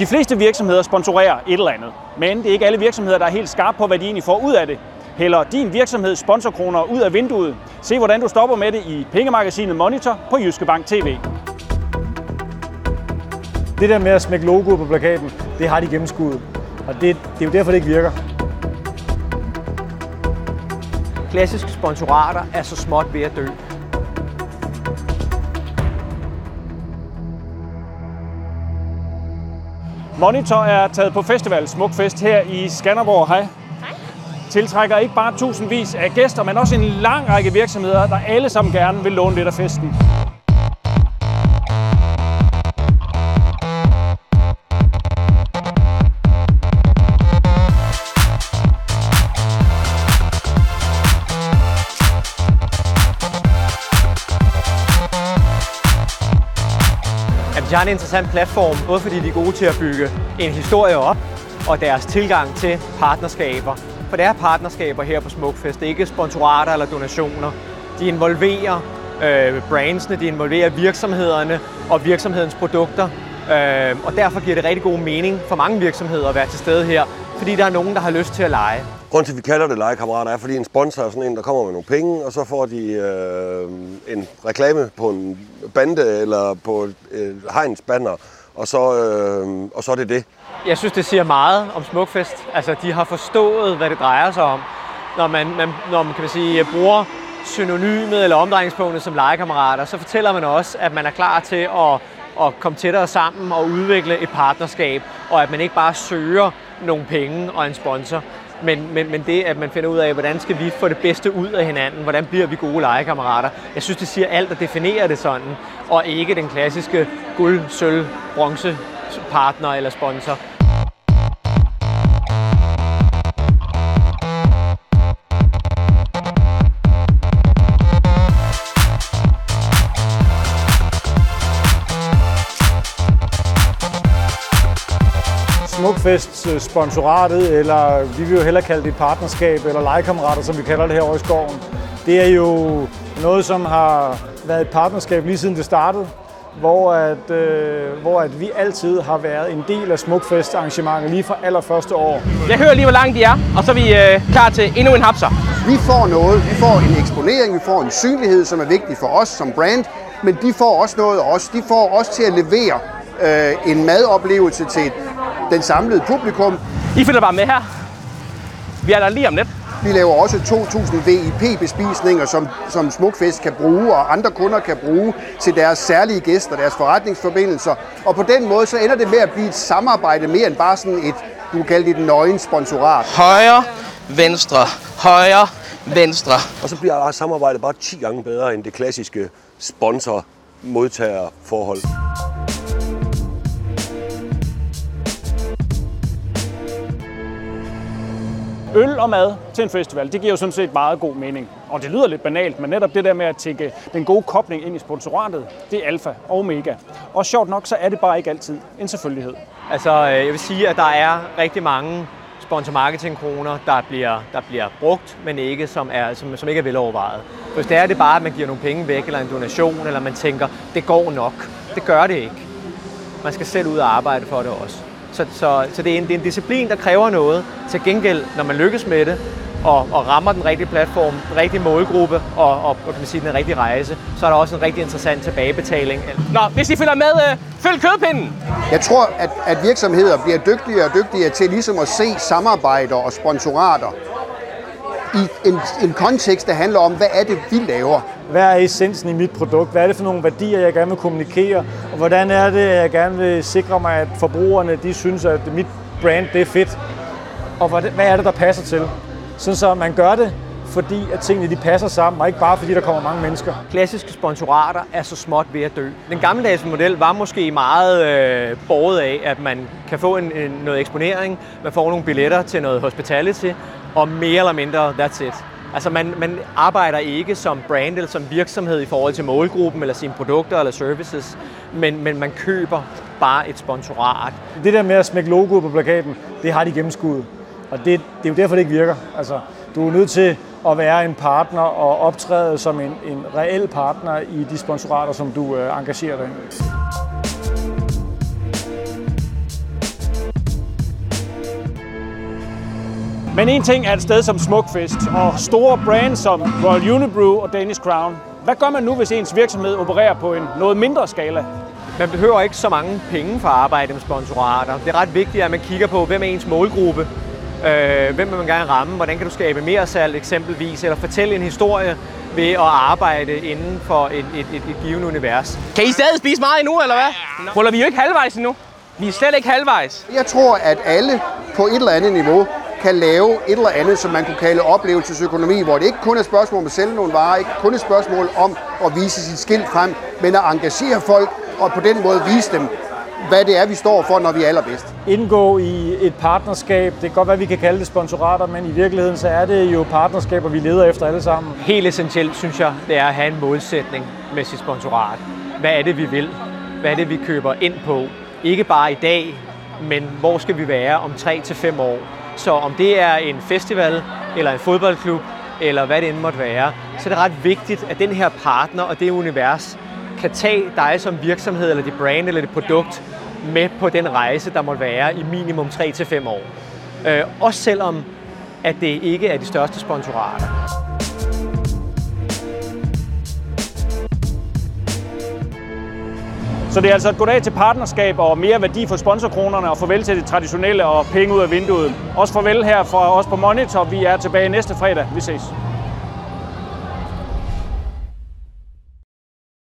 De fleste virksomheder sponsorerer et eller andet, men det er ikke alle virksomheder, der er helt skarpe på, hvad de egentlig får ud af det. Hælder din virksomhed sponsorkroner ud af vinduet. Se hvordan du stopper med det i pengemagasinet Monitor på Jyske Bank TV. Det der med at smække logoet på plakaten, det har de gennemskuddet. Og det, det er jo derfor, det ikke virker. Klassiske sponsorater er så småt ved at dø. Monitor er taget på festival Smukfest her i Skanderborg. Hej. Hej. Tiltrækker ikke bare tusindvis af gæster, men også en lang række virksomheder, der alle sammen gerne vil låne lidt af festen. Synes jeg er en interessant platform, både fordi de er gode til at bygge en historie op, og deres tilgang til partnerskaber. For det er partnerskaber her på Smukfest, det er ikke sponsorater eller donationer. De involverer øh, brandsene, de involverer virksomhederne og virksomhedens produkter. Øh, og derfor giver det rigtig god mening for mange virksomheder at være til stede her, fordi der er nogen, der har lyst til at lege. Grunden til, at vi kalder det legekammerater, er, fordi en sponsor er sådan en, der kommer med nogle penge, og så får de øh, en reklame på en bande eller på et øh, hegnsbanner, og så, øh, og så er det det. Jeg synes, det siger meget om Smukfest. Altså, de har forstået, hvad det drejer sig om. Når man, man, når man kan man sige, bruger synonymet eller omdrejningspunktet som legekammerater, så fortæller man også, at man er klar til at, at komme tættere sammen og udvikle et partnerskab, og at man ikke bare søger nogle penge og en sponsor, men, men, men det, at man finder ud af, hvordan skal vi få det bedste ud af hinanden, hvordan bliver vi gode legekammerater. Jeg synes, det siger alt og definerer det sådan, og ikke den klassiske guld, sølv, bronze partner eller sponsor. Smukfest øh, sponsoratet, eller vi vil jo hellere kalde det et partnerskab, eller legekammerater, som vi kalder det her over i skoven. Det er jo noget, som har været et partnerskab lige siden det startede, hvor, at, øh, hvor at vi altid har været en del af Smukfest arrangementet lige fra allerførste år. Jeg hører lige, hvor langt de er, og så er vi øh, klar til endnu en hapser. Vi får noget, vi får en eksponering, vi får en synlighed, som er vigtig for os som brand, men de får også noget af os. De får os til at levere øh, en madoplevelse til den samlede publikum. I følger bare med her. Vi er der lige om lidt. Vi laver også 2.000 VIP-bespisninger, som, som Smukfest kan bruge, og andre kunder kan bruge til deres særlige gæster, deres forretningsforbindelser. Og på den måde så ender det med at blive et samarbejde mere end bare sådan et, du kan kalde det et nøgen sponsorat. Højre, venstre, højre, venstre. Og så bliver samarbejdet bare 10 gange bedre end det klassiske sponsor-modtager-forhold. Øl og mad til en festival, det giver jo sådan set meget god mening. Og det lyder lidt banalt, men netop det der med at tænke den gode kobling ind i sponsoratet, det er alfa og omega. Og sjovt nok, så er det bare ikke altid en selvfølgelighed. Altså, øh, jeg vil sige, at der er rigtig mange sponsor-marketing-kroner, der bliver, der bliver brugt, men ikke som, er, som, som ikke er velovervejet. Hvis det er det bare, at man giver nogle penge væk, eller en donation, eller man tænker, det går nok. Det gør det ikke. Man skal selv ud og arbejde for det også. Så, så, så det, er en, det er en disciplin, der kræver noget. Til gengæld, når man lykkes med det, og, og rammer den rigtige platform, den rigtige målgruppe og, og kan man sige, den rigtige rejse, så er der også en rigtig interessant tilbagebetaling. Nå, hvis I følger med, øh, følg kødpinden. Jeg tror, at, at virksomheder bliver dygtigere og dygtigere til ligesom at se samarbejder og sponsorater i en, en kontekst, der handler om, hvad er det, vi laver. Hvad er essensen i mit produkt? Hvad er det for nogle værdier, jeg gerne vil kommunikere? Og hvordan er det, jeg gerne vil sikre mig, at forbrugerne de synes, at mit brand det er fedt? Og hvad hvad er det, der passer til? Sådan så man gør det, fordi at tingene de passer sammen, og ikke bare fordi der kommer mange mennesker. Klassiske sponsorater er så småt ved at dø. Den gammeldags model var måske meget øh, båret af, at man kan få en, en, noget eksponering, man får nogle billetter til noget hospitality, og mere eller mindre that's it. Altså man, man arbejder ikke som brand eller som virksomhed i forhold til målgruppen eller sine produkter eller services, men, men man køber bare et sponsorat. Det der med at smække logoet på plakaten, det har de gennemskuddet. Og det, det er jo derfor, det ikke virker. Altså, du er nødt til at være en partner og optræde som en, en reel partner i de sponsorater, som du øh, engagerer dig i. Men en ting er et sted som Smukfest og store brands som Royal Unibrew og Danish Crown. Hvad gør man nu, hvis ens virksomhed opererer på en noget mindre skala? Man behøver ikke så mange penge for at arbejde med sponsorater. Det er ret vigtigt, at man kigger på, hvem er ens målgruppe, øh, hvem vil man gerne ramme, hvordan kan du skabe mere salg eksempelvis, eller fortælle en historie ved at arbejde inden for et, et, et, et givet univers. Kan I stadig spise meget endnu, eller hvad? Ruller vi jo ikke halvvejs endnu? Vi er slet ikke halvvejs. Jeg tror, at alle på et eller andet niveau kan lave et eller andet, som man kunne kalde oplevelsesøkonomi, hvor det ikke kun er et spørgsmål om at sælge nogle varer, ikke kun et spørgsmål om at vise sit skilt frem, men at engagere folk og på den måde vise dem, hvad det er, vi står for, når vi er allerbedst. Indgå i et partnerskab, det kan godt være, vi kan kalde det sponsorater, men i virkeligheden så er det jo partnerskaber, vi leder efter alle sammen. Helt essentielt, synes jeg, det er at have en målsætning med sit sponsorat. Hvad er det, vi vil? Hvad er det, vi køber ind på? Ikke bare i dag, men hvor skal vi være om 3 til fem år? Så om det er en festival, eller en fodboldklub, eller hvad det end måtte være, så er det ret vigtigt, at den her partner og det univers kan tage dig som virksomhed, eller dit brand, eller dit produkt med på den rejse, der måtte være i minimum 3 til år. Øh, også selvom, at det ikke er de største sponsorater. Så det er altså et goddag til partnerskab og mere værdi for sponsorkronerne og farvel til det traditionelle og penge ud af vinduet. Også farvel her fra os på Monitor. Vi er tilbage næste fredag. Vi ses.